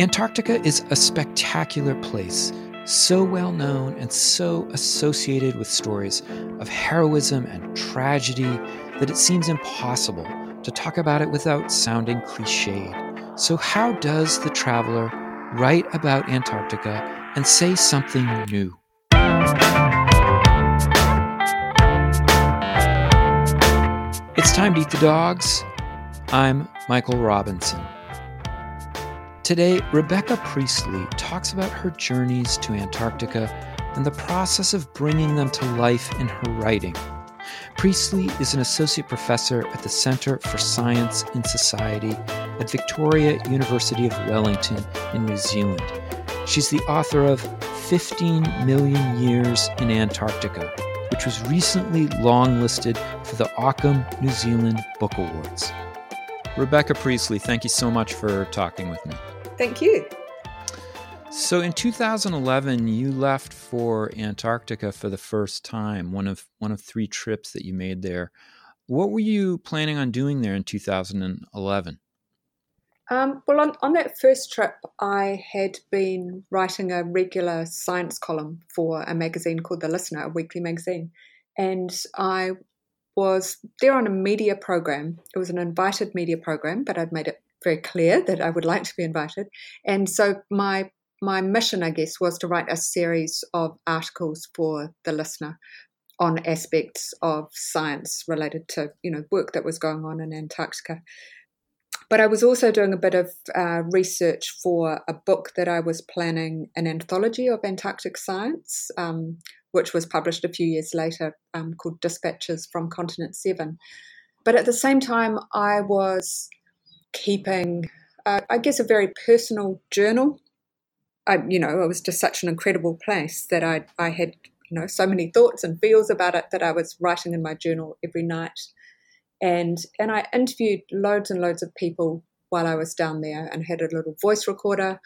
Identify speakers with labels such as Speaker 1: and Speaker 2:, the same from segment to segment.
Speaker 1: Antarctica is a spectacular place, so well known and so associated with stories of heroism and tragedy that it seems impossible to talk about it without sounding cliched. So, how does the traveler write about Antarctica and say something new? It's time to eat the dogs. I'm Michael Robinson. Today, Rebecca Priestley talks about her journeys to Antarctica and the process of bringing them to life in her writing. Priestley is an associate professor at the Centre for Science in Society at Victoria University of Wellington in New Zealand. She's the author of 15 Million Years in Antarctica, which was recently longlisted for the Ockham New Zealand Book Awards. Rebecca Priestley, thank you so much for talking with me.
Speaker 2: Thank you.
Speaker 1: So in 2011, you left for Antarctica for the first time, one of one of three trips that you made there. What were you planning on doing there in 2011?
Speaker 2: Um, well, on, on that first trip, I had been writing a regular science column for a magazine called The Listener, a weekly magazine. And I was there on a media program. It was an invited media program, but I'd made it very clear that I would like to be invited. And so my my mission, I guess, was to write a series of articles for the listener on aspects of science related to you know work that was going on in Antarctica. But I was also doing a bit of uh, research for a book that I was planning, an anthology of Antarctic science, um, which was published a few years later, um, called Dispatches from Continent Seven. But at the same time, I was keeping, uh, I guess, a very personal journal. I, you know, it was just such an incredible place that I, I had, you know, so many thoughts and feels about it that I was writing in my journal every night. And and I interviewed loads and loads of people while I was down there and had a little voice recorder.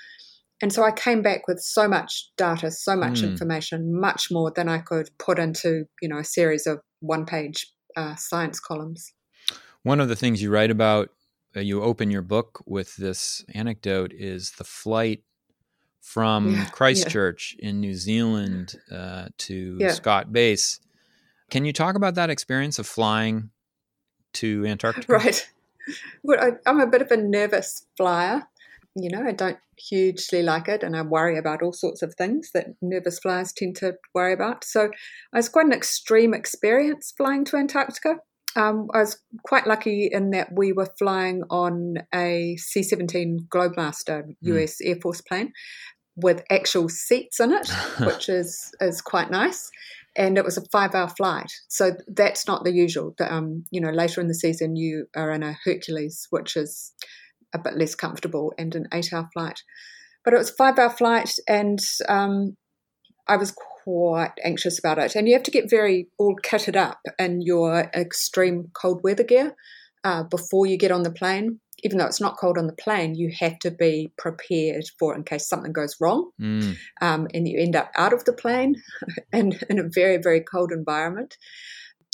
Speaker 2: And so I came back with so much data, so much mm. information, much more than I could put into, you know, a series of one-page uh, science columns.
Speaker 1: One of the things you write about you open your book with this anecdote is the flight from yeah, Christchurch yeah. in New Zealand uh, to yeah. Scott Base. Can you talk about that experience of flying to Antarctica?
Speaker 2: Right. Well, I, I'm a bit of a nervous flyer. You know, I don't hugely like it and I worry about all sorts of things that nervous flyers tend to worry about. So it was quite an extreme experience flying to Antarctica. Um, I was quite lucky in that we were flying on a C 17 Globemaster US mm. Air Force plane with actual seats in it, which is, is quite nice. And it was a five hour flight. So that's not the usual. Um, you know, later in the season, you are in a Hercules, which is a bit less comfortable, and an eight hour flight. But it was a five hour flight, and um, I was quite anxious about it. And you have to get very all kitted up in your extreme cold weather gear uh, before you get on the plane. Even though it's not cold on the plane, you have to be prepared for in case something goes wrong mm. um, and you end up out of the plane and in a very, very cold environment.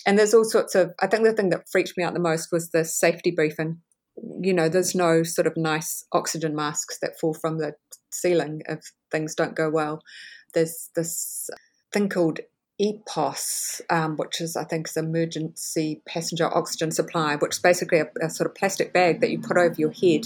Speaker 2: And there's all sorts of, I think the thing that freaked me out the most was the safety briefing. You know, there's no sort of nice oxygen masks that fall from the ceiling if things don't go well there's this thing called EPOS, um, which is, I think, is emergency passenger oxygen supply, which is basically a, a, sort of plastic bag that you put over your head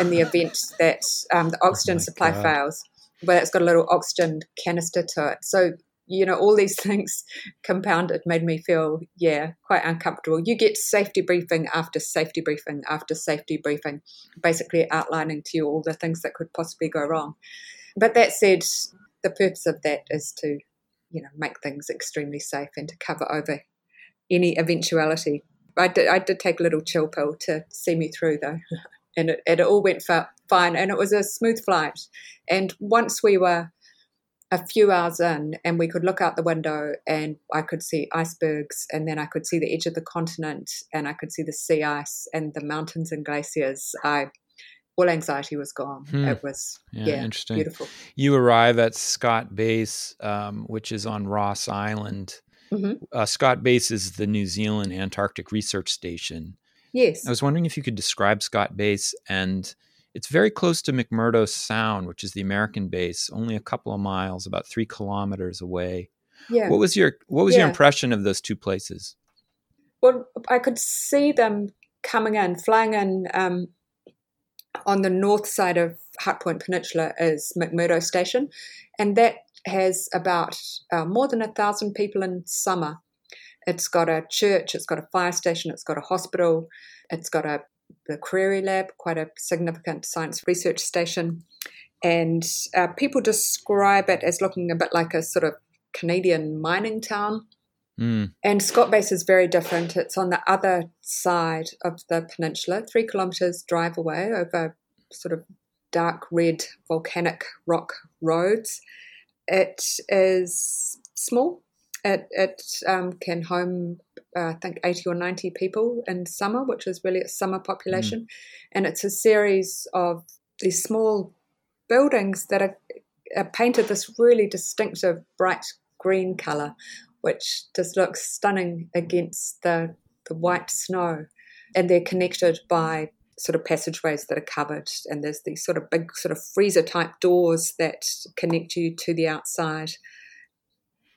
Speaker 2: in the event that um, the oxygen oh supply God. fails. But it's got a little oxygen canister to it. So, you know, all these things compounded made me feel, yeah, quite uncomfortable. You get safety briefing after safety briefing after safety briefing, basically outlining to you all the things that could possibly go wrong. But that said, the purpose of that is to, you know, make things extremely safe and to cover over any eventuality. I did, I did take a little chill pill to see me through though, and it, and it all went fine, and it was a smooth flight. And once we were a few hours in, and we could look out the window, and I could see icebergs, and then I could see the edge of the continent, and I could see the sea ice and the mountains and glaciers. I all anxiety was gone. Hmm. It was yeah, yeah, interesting. beautiful.
Speaker 1: You arrive at Scott Base, um, which is on Ross Island. Mm-hmm. Uh, Scott Base is the New Zealand Antarctic Research Station.
Speaker 2: Yes.
Speaker 1: I was wondering if you could describe Scott Base and it's very close to McMurdo Sound, which is the American base, only a couple of miles, about three kilometers away.
Speaker 2: Yeah.
Speaker 1: What was your What was your impression of those two places?
Speaker 2: Well, I could see them coming in, flying in um, on the north side of Hut Point Peninsula is McMurdo Station, and that has about uh, more than a thousand people in summer. It's got a church, it's got a fire station, it's got a hospital, it's got a the Crary Lab, quite a significant science research station, and uh, people describe it as looking a bit like a sort of Canadian mining town.
Speaker 1: Mm,
Speaker 2: And Scott Base is very different. It's on the other side of the peninsula, three kilometres drive away over sort of dark red volcanic rock roads. It is small. It, it um, can home, uh, I think, 80 or 90 people in summer, which is really its summer population. And it's a series of these small buildings that are, are painted this really distinctive bright green colour which just looks stunning against the, the white snow. And they're connected by sort of passageways that are covered, and there's these sort of big, sort of freezer type doors that connect you to the outside.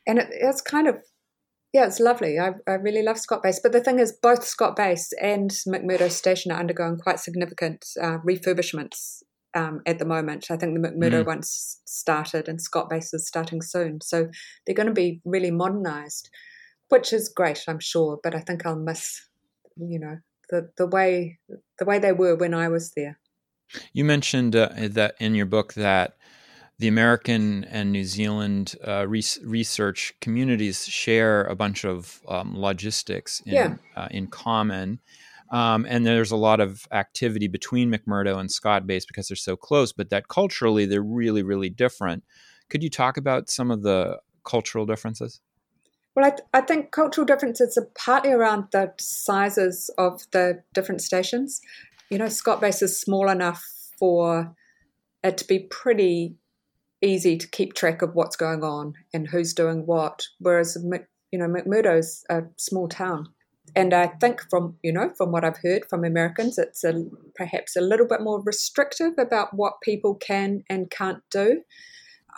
Speaker 2: And it, it's kind of, yeah, it's lovely. I, I really love Scott Base. But the thing is, both Scott Base and McMurdo Station are undergoing quite significant uh, refurbishments um, at the moment. I think the McMurdo
Speaker 1: Mm.
Speaker 2: one's started and Scott Base is starting soon. So they're going to be really modernised, which is great, I'm sure. But I think I'll miss, you know, the, the way the way they were when I was there.
Speaker 1: You mentioned uh, that in your book that the American and New Zealand uh, res- research communities share a bunch of um, logistics in,
Speaker 2: Yeah.
Speaker 1: uh, in common. Um, and there's a lot of activity between McMurdo and Scott Base because they're so close, but that culturally they're really, really different. Could you talk about some of the cultural differences?
Speaker 2: Well, I, th- I think cultural differences are partly around the sizes of the different stations. You know, Scott Base is small enough for it to be pretty easy to keep track of what's going on and who's doing what, whereas, you know, McMurdo's a small town. And I think from, you know, from what I've heard from Americans, it's a, perhaps a little bit more restrictive about what people can and can't do.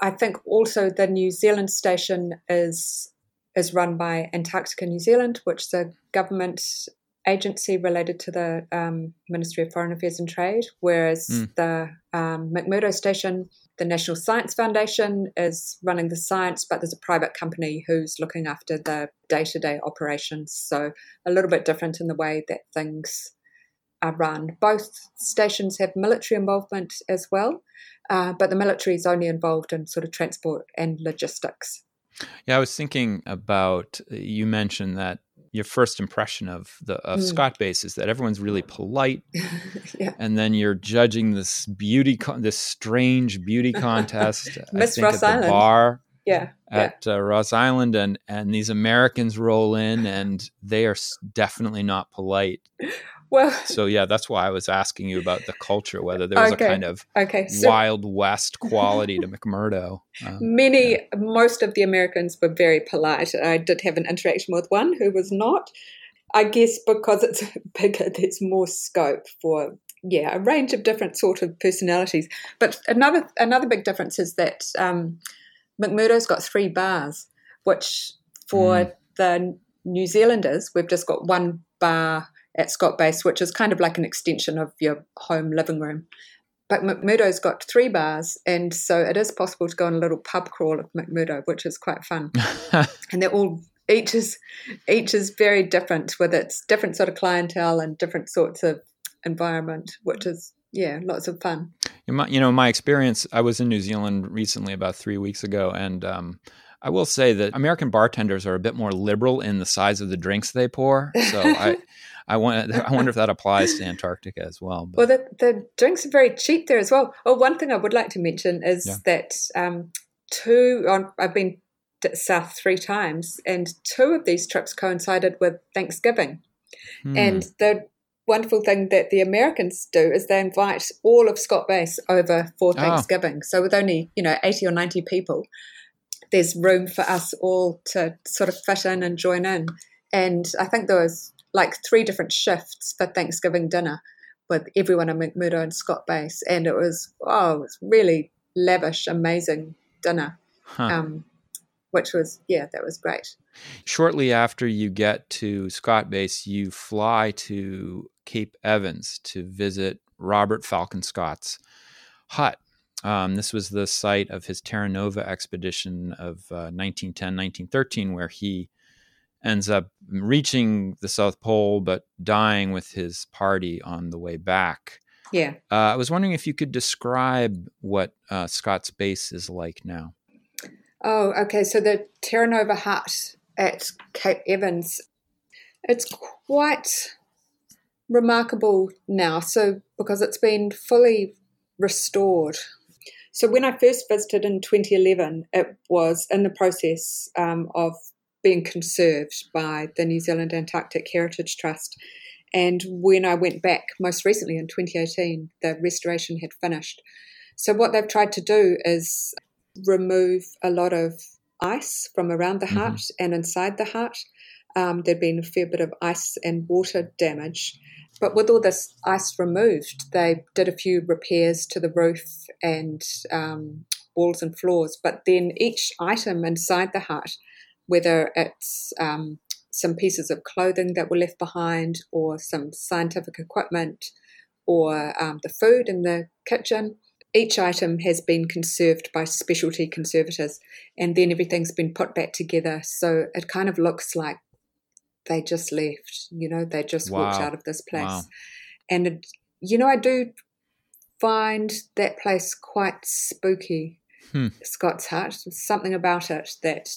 Speaker 2: I think also the New Zealand station is is run by Antarctica New Zealand, which a government agency related to the um, Ministry of Foreign Affairs and Trade, whereas
Speaker 1: Mm.
Speaker 2: the um, McMurdo station, the National Science Foundation, is running the science, but there's a private company who's looking after the day to day operations. So a little bit different in the way that things are run. Both stations have military involvement as well, uh, but the military is only involved in sort of transport and logistics.
Speaker 1: Yeah, I was thinking about you mentioned that your first impression of the of
Speaker 2: Mm.
Speaker 1: Scott Base is that everyone's really polite,
Speaker 2: yeah.
Speaker 1: and then you're judging this beauty, con- this strange beauty contest. I
Speaker 2: Miss
Speaker 1: think
Speaker 2: Ross
Speaker 1: at the
Speaker 2: Island.
Speaker 1: bar
Speaker 2: Yeah. yeah.
Speaker 1: at uh, Ross Island, and and these Americans roll in, and they are definitely not polite.
Speaker 2: Well,
Speaker 1: So yeah, that's why I was asking you about the culture, whether there was
Speaker 2: Okay.
Speaker 1: a kind of
Speaker 2: okay. So
Speaker 1: Wild West quality to McMurdo. Um,
Speaker 2: many, most of the Americans were very polite. I did have an interaction with one who was not. I guess because it's bigger, there's more scope for yeah a range of different sort of personalities. But another another big difference is that um, McMurdo's got three bars, which for
Speaker 1: Mm.
Speaker 2: the New Zealanders, we've just got one bar at Scott Base, which is kind of like an extension of your home living room. But McMurdo's got three bars, and so it is possible to go on a little pub crawl of McMurdo, which is quite fun. And they're all each is each is very different with its different sort of clientele and different sorts of environment, which is yeah, lots of fun.
Speaker 1: You know, my experience, I was in New Zealand recently, about three weeks ago, and um, I will say that American bartenders are a bit more liberal in the size of the drinks they pour. So I, I, want, I wonder if that applies to Antarctica as well. But,
Speaker 2: Well, the, the drinks are very cheap there as well. Oh, one thing I would like to mention is
Speaker 1: Yeah.
Speaker 2: that um, two, on, I've been south three times, and two of these trips coincided with Thanksgiving.
Speaker 1: hmm,
Speaker 2: And the wonderful thing that the Americans do is they invite all of Scott Base over for
Speaker 1: Oh.
Speaker 2: Thanksgiving. So with only, you know, 80 or 90 people, there's room for us all to sort of fit in and join in. And I think there was like three different shifts for Thanksgiving dinner, with everyone at McMurdo and Scott Base, and it was oh, it was really lavish, amazing dinner, huh. um, which was yeah, that was great.
Speaker 1: Shortly after you get to Scott Base, you fly to Cape Evans to visit Robert Falcon Scott's hut. Um, this was the site of his Terra Nova expedition of uh, 1910 1913, where he ends up reaching the South Pole but dying with his party on the way back.
Speaker 2: Yeah.
Speaker 1: Uh, I was wondering if you could describe what uh, Scott's base is like now.
Speaker 2: Oh, okay. So the Terra Nova hut at Cape Evans, it's quite remarkable now. So because it's been fully restored. So when I first visited in 2011, it was in the process um, of being conserved by the New Zealand Antarctic Heritage Trust. And when I went back most recently in 2018, the restoration had finished. So, what they've tried to do is remove a lot of ice from around the hut mm-hmm. and inside the hut. Um, there'd been a fair bit of ice and water damage. But with all this ice removed, they did a few repairs to the roof and um, walls and floors. But then each item inside the hut whether it's um, some pieces of clothing that were left behind or some scientific equipment or um, the food in the kitchen. Each item has been conserved by specialty conservators and then everything's been put back together. So it kind of looks like they just left, you know, they just wow. walked out of this place. Wow. And, it, you know, I do find that place quite spooky, hmm. Scott's Hut. something about it that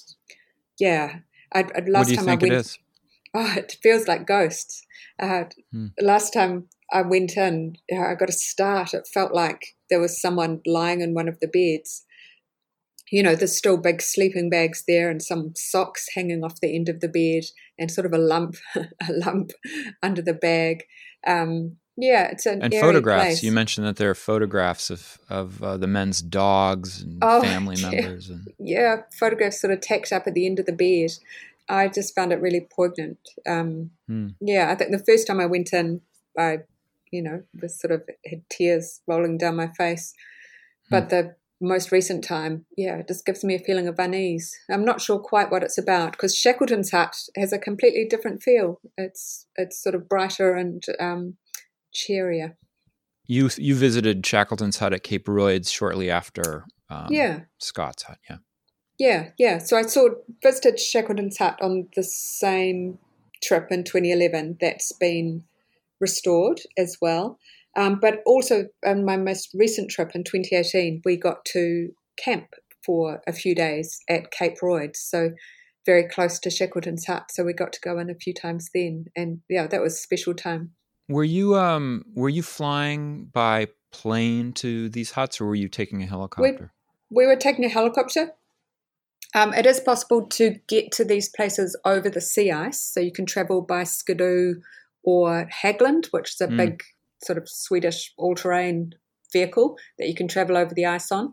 Speaker 2: yeah. I, I, last
Speaker 1: what do you
Speaker 2: time
Speaker 1: think
Speaker 2: I went,
Speaker 1: it is?
Speaker 2: Oh, it feels like ghosts. Uh, hmm. Last time I went in, I got a start. It felt like there was someone lying in one of the beds. You know, there's still big sleeping bags there and some socks hanging off the end of the bed and sort of a lump, a lump under the bag. Um, yeah, it's an
Speaker 1: and photographs. Place. You mentioned that there are photographs of of uh, the men's dogs and oh, family yeah. members. And...
Speaker 2: Yeah, photographs sort of tacked up at the end of the bed. I just found it really poignant. Um, hmm. Yeah, I think the first time I went in, I, you know, was sort of had tears rolling down my face. Hmm. But the most recent time, yeah, it just gives me a feeling of unease. I'm not sure quite what it's about because Shackleton's hut has a completely different feel. It's it's sort of brighter and um, cheerier.
Speaker 1: You you visited Shackleton's hut at Cape Royds shortly after um,
Speaker 2: yeah
Speaker 1: Scott's hut, yeah.
Speaker 2: Yeah, yeah. So I saw visited Shackleton's hut on the same trip in 2011. That's been restored as well. Um, but also on my most recent trip in 2018, we got to camp for a few days at Cape Royds. So very close to Shackleton's hut. So we got to go in a few times then. And yeah, that was a special time.
Speaker 1: Were you um were you flying by plane to these huts or were you taking a helicopter?
Speaker 2: We, we were taking a helicopter. Um, it is possible to get to these places over the sea ice, so you can travel by Skidoo or Hägglund, which is a mm. big sort of Swedish all-terrain vehicle that you can travel over the ice on.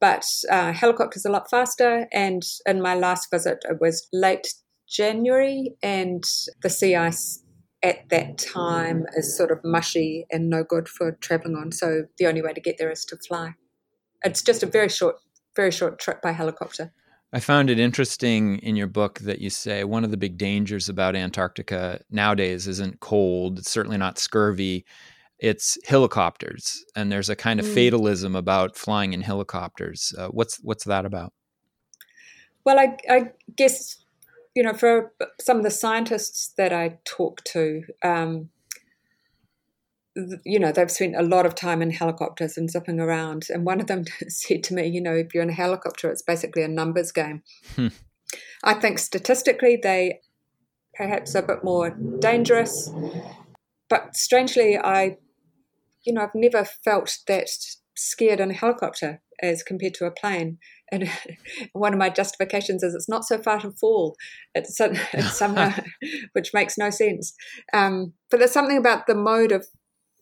Speaker 2: But uh, helicopters a lot faster, and in my last visit, it was late January, and the sea ice at that time is sort of mushy and no good for traveling on. So the only way to get there is to fly. It's just a very short, very short trip by helicopter.
Speaker 1: I found it interesting in your book that you say one of the big dangers about Antarctica nowadays isn't cold. It's certainly not scurvy. It's helicopters, and there's a kind of mm. fatalism about flying in helicopters. Uh, what's what's that about?
Speaker 2: Well, I, I guess you know, for some of the scientists that I talk to, um, you know, they've spent a lot of time in helicopters and zipping around. And one of them said to me, you know, if you're in a helicopter, it's basically a numbers game. Hmm. I think statistically they perhaps are a bit more dangerous. But strangely, I, you know, I've never felt that scared in a helicopter as compared to a plane. And one of my justifications is it's not so far to fall. It's, it's somewhere which makes no sense. Um, but there's something about the mode of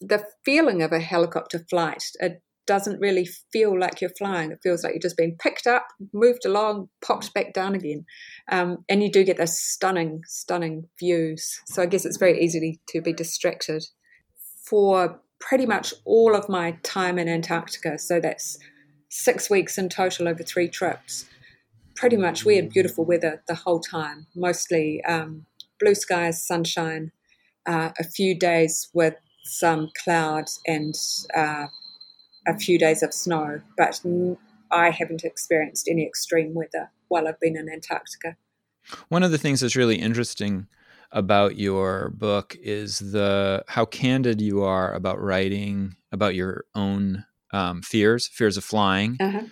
Speaker 2: the feeling of a helicopter flight. It doesn't really feel like you're flying. It feels like you're just being picked up, moved along, popped back down again. Um, and you do get those stunning, stunning views. So I guess it's very easy to be distracted. For pretty much all of my time in Antarctica. So that's six weeks in total over three trips. Pretty much, we had beautiful weather the whole time, mostly um, blue skies, sunshine, uh, a few days with some clouds and uh, a few days of snow. But I haven't experienced any extreme weather while I've been in Antarctica.
Speaker 1: One of the things that's really interesting about your book is the how candid you are about writing about your own um, fears, fears of flying, uh-huh.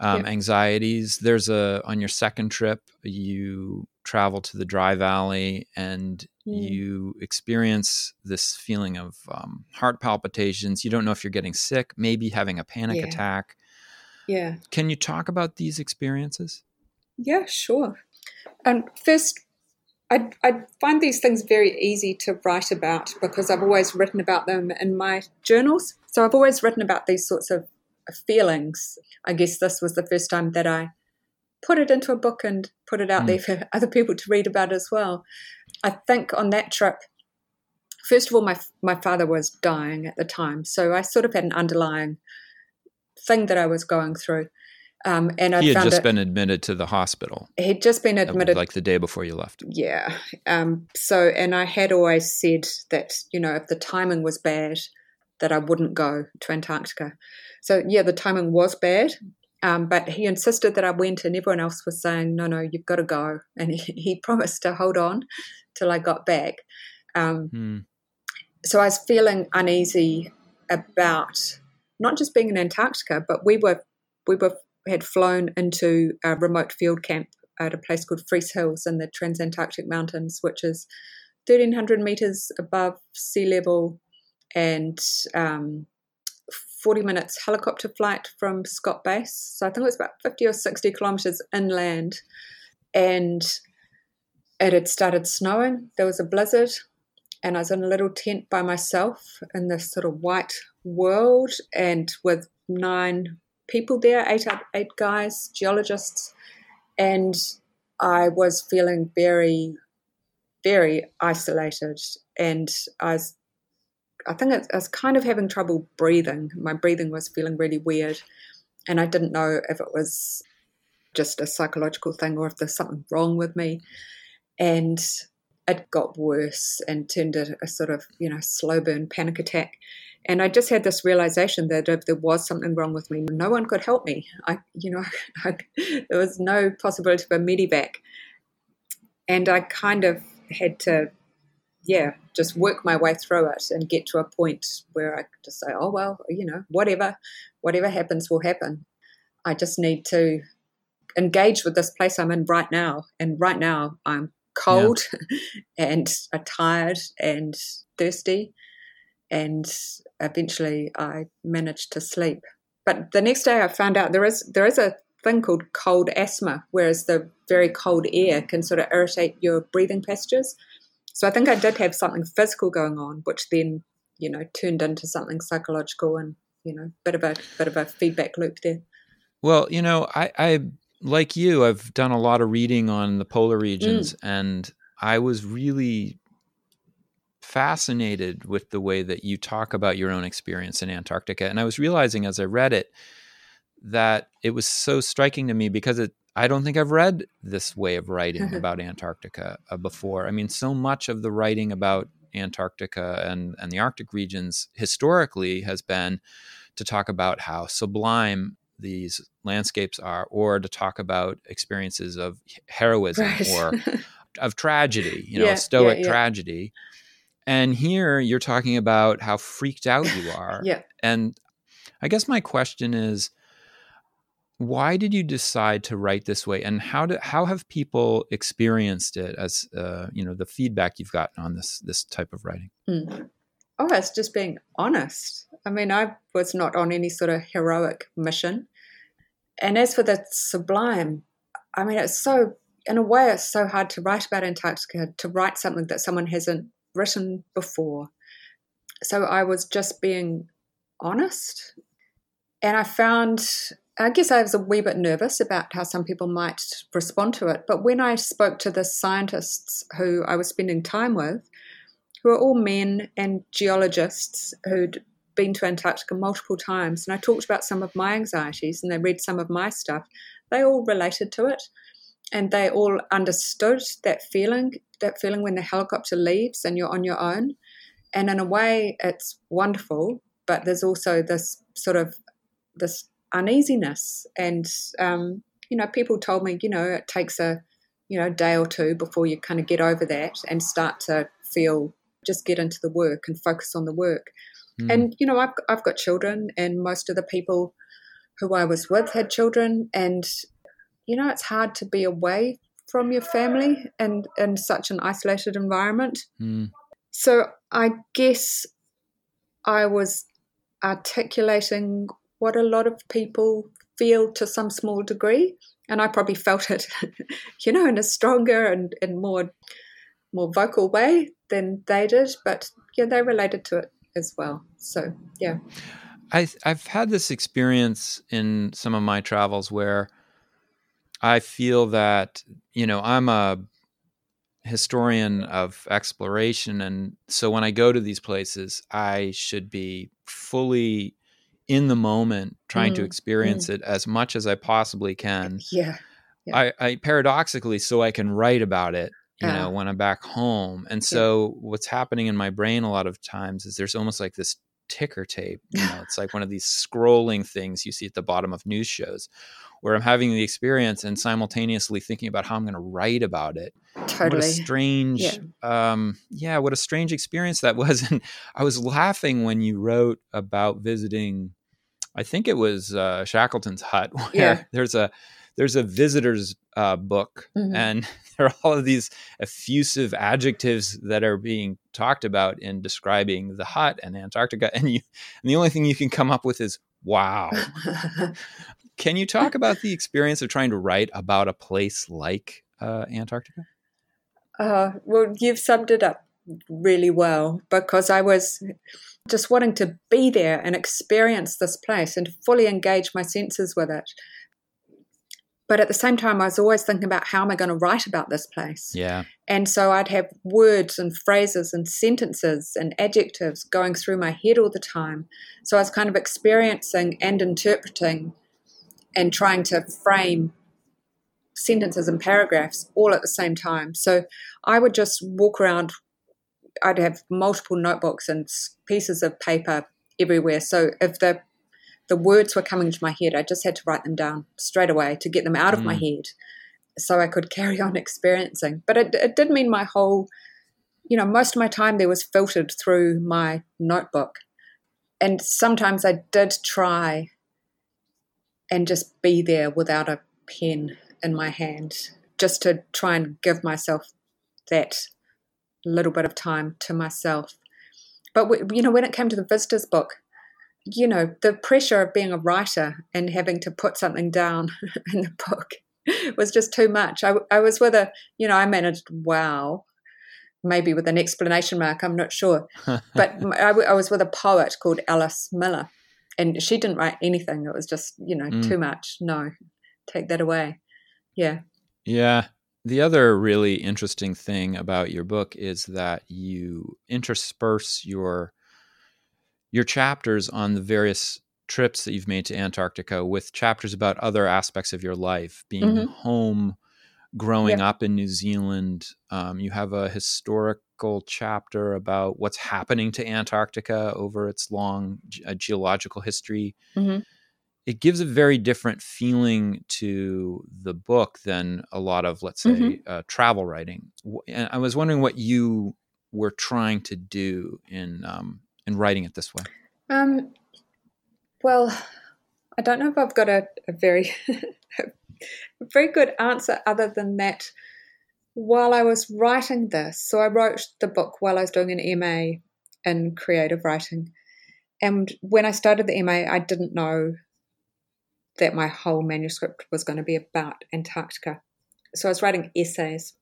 Speaker 1: um, yep. anxieties. There's a on your second trip, you travel to the Dry Valley and mm. you experience this feeling of um, heart palpitations. You don't know if you're getting sick, maybe having a panic yeah. attack.
Speaker 2: Yeah.
Speaker 1: Can you talk about these experiences?
Speaker 2: Yeah, sure. And first, I, I find these things very easy to write about because I've always written about them in my journals. So I've always written about these sorts of feelings. I guess this was the first time that I put it into a book and put it out mm. there for other people to read about as well. I think on that trip, first of all, my my father was dying at the time, so I sort of had an underlying thing that I was going through. Um, and I
Speaker 1: he had just been admitted to the hospital.
Speaker 2: He'd just been admitted,
Speaker 1: like the day before you left.
Speaker 2: Yeah. Um, so, and I had always said that you know if the timing was bad, that I wouldn't go to Antarctica. So yeah, the timing was bad, um, but he insisted that I went, and everyone else was saying, "No, no, you've got to go." And he, he promised to hold on till I got back. Um, hmm. So I was feeling uneasy about not just being in Antarctica, but we were we were had flown into a remote field camp at a place called Friis Hills in the Transantarctic Mountains, which is 1,300 meters above sea level and um, 40 minutes helicopter flight from Scott Base. So I think it was about 50 or 60 kilometers inland. And it had started snowing. There was a blizzard. And I was in a little tent by myself in this sort of white world and with nine people there, eight eight guys, geologists, and I was feeling very, very isolated, and I was, I think I was kind of having trouble breathing. My breathing was feeling really weird, and I didn't know if it was just a psychological thing or if there's something wrong with me, and it got worse and turned into a sort of you know slow burn panic attack and I just had this realization that if there was something wrong with me, no one could help me. I, you know, I, there was no possibility of a medevac. And I kind of had to, yeah, just work my way through it and get to a point where I could just say, oh, well, you know, whatever, whatever happens will happen. I just need to engage with this place I'm in right now. And right now I'm cold yeah. and uh, tired and thirsty and eventually I managed to sleep. But the next day I found out there is there is a thing called cold asthma, whereas the very cold air can sort of irritate your breathing passages. So I think I did have something physical going on, which then you know turned into something psychological and you know bit of a bit of a feedback loop there.
Speaker 1: Well, you know, I, I like you, I've done a lot of reading on the polar regions, mm. and I was really fascinated with the way that you talk about your own experience in Antarctica. And I was realizing as I read it that it was so striking to me because it, I don't think I've read this way of writing about Antarctica uh, before. I mean, so much of the writing about Antarctica and, and the Arctic regions historically has been to talk about how sublime these landscapes are, or to talk about experiences of heroism right. or of tragedy, you know, yeah, stoic yeah, yeah. tragedy. And here you're talking about how freaked out you are.
Speaker 2: yeah.
Speaker 1: And I guess my question is why did you decide to write this way and how do, how have people experienced it as uh, you know the feedback you've gotten on this this type of writing
Speaker 2: mm. oh it's just being honest i mean i was not on any sort of heroic mission and as for the sublime i mean it's so in a way it's so hard to write about antarctica to write something that someone hasn't written before. So I was just being honest. And I found, I guess I was a wee bit nervous about how some people might respond to it. But when I spoke to the scientists who I was spending time with, who are all men and geologists who'd been to Antarctica multiple times, and I talked about some of my anxieties, and they read some of my stuff. They all related to it, and they all understood that feeling, that feeling when the helicopter leaves and you're on your own. And in a way, it's wonderful, but there's also this sort of this uneasiness, and um, you know, people told me, you know, it takes a you know day or two before you kind of get over that and start to feel just get into the work and focus on the work. Mm. And you know, I've I've got children, and most of the people who I was with had children, and you know, it's hard to be away from your family and in such an isolated environment. Mm. So I guess I was articulating what a lot of people feel to some small degree, and I probably felt it, you know, in a stronger and, and more more vocal way than they did. But yeah, they related to it as well. So yeah.
Speaker 1: I, I've had this experience in some of my travels where I feel that, you know, I'm a historian of exploration. And so when I go to these places, I should be fully in the moment trying mm, to experience mm. it as much as I possibly can.
Speaker 2: Yeah.
Speaker 1: yeah. I, I, paradoxically, so I can write about it, you know, when I'm back home. And so yeah. what's happening in my brain a lot of times is there's almost like this ticker tape. You know, it's like one of these scrolling things you see at the bottom of news shows where I'm having the experience and simultaneously thinking about how I'm going to write about it.
Speaker 2: Totally.
Speaker 1: What a strange, yeah. Um, yeah, what a strange experience that was. And I was laughing when you wrote about visiting, I think it was uh, Shackleton's hut, where yeah. there's a, there's a visitor's uh, book mm-hmm. and there are all of these effusive adjectives that are being talked about in describing the hut and Antarctica and you and the only thing you can come up with is wow can you talk about the experience of trying to write about a place like uh, Antarctica
Speaker 2: uh, well you've summed it up really well because I was just wanting to be there and experience this place and fully engage my senses with it but at the same time, I was always thinking about how am I going to write about this place?
Speaker 1: Yeah.
Speaker 2: And so I'd have words and phrases and sentences and adjectives going through my head all the time. So I was kind of experiencing and interpreting and trying to frame sentences and paragraphs all at the same time. So I would just walk around, I'd have multiple notebooks and pieces of paper everywhere. So if the the words were coming to my head. I just had to write them down straight away to get them out mm. of my mm. head so I could carry on experiencing. But it, it did mean my whole, you know, most of my time there was filtered through my notebook. And sometimes I did try and just be there without a pen in my hand, just to try and give myself that little bit of time to myself. But, you know, when it came to the visitors book, you know, the pressure of being a writer and having to put something down in the book was just too much. I, I was with a, you know, I managed wow, maybe with an explanation mark, I'm not sure. but I, I, was with a poet called Alice Miller, and she didn't write anything. It was just, you know, mm. too much. No, take that away. Yeah.
Speaker 1: Yeah. The other really interesting thing about your book is that you intersperse your your chapters on the various trips that you've made to Antarctica with chapters about other aspects of your life, being mm-hmm. home, growing yeah. up in New Zealand. Um, you have a historical chapter about what's happening to Antarctica over its long uh, geological history. Mm-hmm. It gives a very different feeling to the book than a lot of, let's say, mm-hmm. uh, travel writing. And I was wondering what you were trying to do in um, in writing it this way?
Speaker 2: Um, well, I don't know if I've got a, a very a very good answer other than that. While I was writing this, so I wrote the book while I was doing an MA in creative writing. And when I started the MA, I didn't know that my whole manuscript was going to be about Antarctica. So I was writing essays.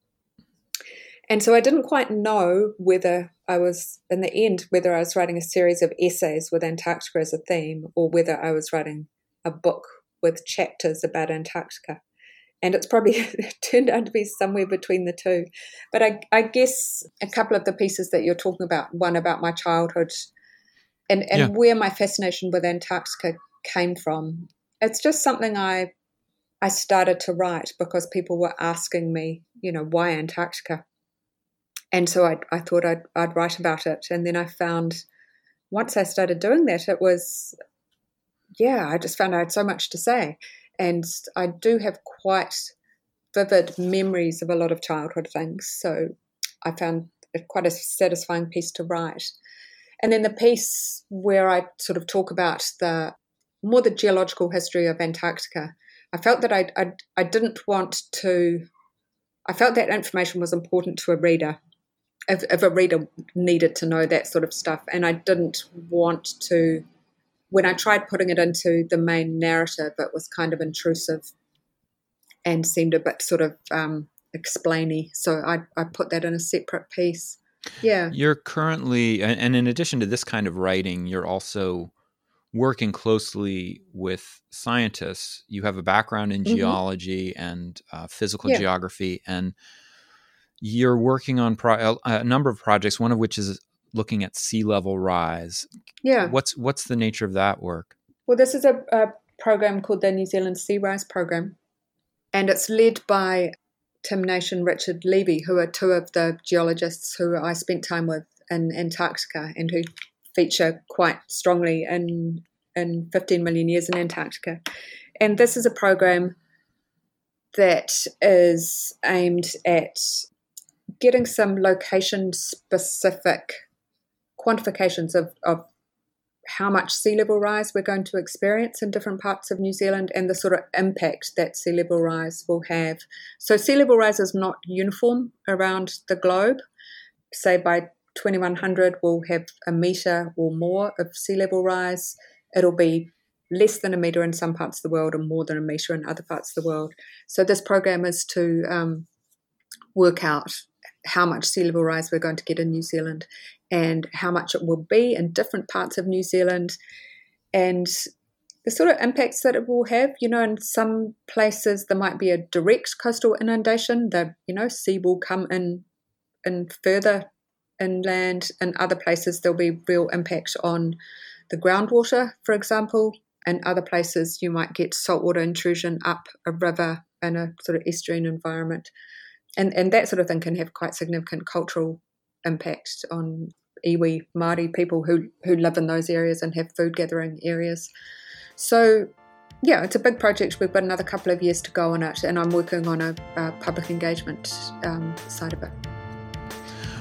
Speaker 2: And so I didn't quite know whether I was, in the end, whether I was writing a series of essays with Antarctica as a theme or whether I was writing a book with chapters about Antarctica. And it's probably turned out to be somewhere between the two. But I, I guess a couple of the pieces that you're talking about, one about my childhood and and
Speaker 1: Yeah.
Speaker 2: where my fascination with Antarctica came from. It's just something I I started to write because people were asking me, you know, why Antarctica, and so I I thought I'd I'd write about it, and then I found once I started doing that, it was yeah, I just found I had so much to say, and I do have quite vivid memories of a lot of childhood things, so I found it quite a satisfying piece to write. And then the piece where I sort of talk about the more the geological history of Antarctica, I felt that I, I, I didn't want to, I felt that information was important to a reader, if, if a reader needed to know that sort of stuff. And I didn't want to, when I tried putting it into the main narrative, it was kind of intrusive and seemed a bit sort of um, explainy. So I, I put that in a separate piece. Yeah.
Speaker 1: You're currently, and in addition to this kind of writing, you're also working closely with scientists. You have a background in
Speaker 2: Mhm.
Speaker 1: geology and uh, physical
Speaker 2: Yeah.
Speaker 1: geography, and you're working on pro- a number of projects. One of which is looking at sea level rise.
Speaker 2: Yeah.
Speaker 1: What's what's the nature of that work?
Speaker 2: Well, this is a, a program called the New Zealand Sea Rise Program, and it's led by Tim Naish and Richard Levy, who are two of the geologists who I spent time with in Antarctica and who feature quite strongly in in 15 million years in Antarctica. And this is a program that is aimed at getting some location specific quantifications of, of how much sea level rise we're going to experience in different parts of New Zealand and the sort of impact that sea level rise will have. So, sea level rise is not uniform around the globe. Say by 2100, we'll have a metre or more of sea level rise. It'll be less than a metre in some parts of the world and more than a metre in other parts of the world. So, this program is to um, work out how much sea level rise we're going to get in New Zealand and how much it will be in different parts of New Zealand and the sort of impacts that it will have. You know, in some places there might be a direct coastal inundation. The you know sea will come in in further inland. In other places there'll be real impact on the groundwater, for example. In other places you might get saltwater intrusion up a river in a sort of estuarine environment. And and that sort of thing can have quite significant cultural impact on iwi Māori people who who live in those areas and have food gathering areas. So, yeah, it's a big project. We've got another couple of years to go on it, and I'm working on a, a public engagement um, side of it.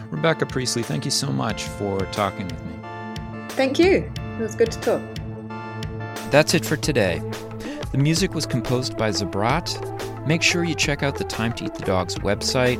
Speaker 1: Rebecca Priestley, thank you so much for talking with me.
Speaker 2: Thank you. It was good to talk.
Speaker 1: That's it for today. The music was composed by Zabrat. Make sure you check out the Time to Eat the Dogs website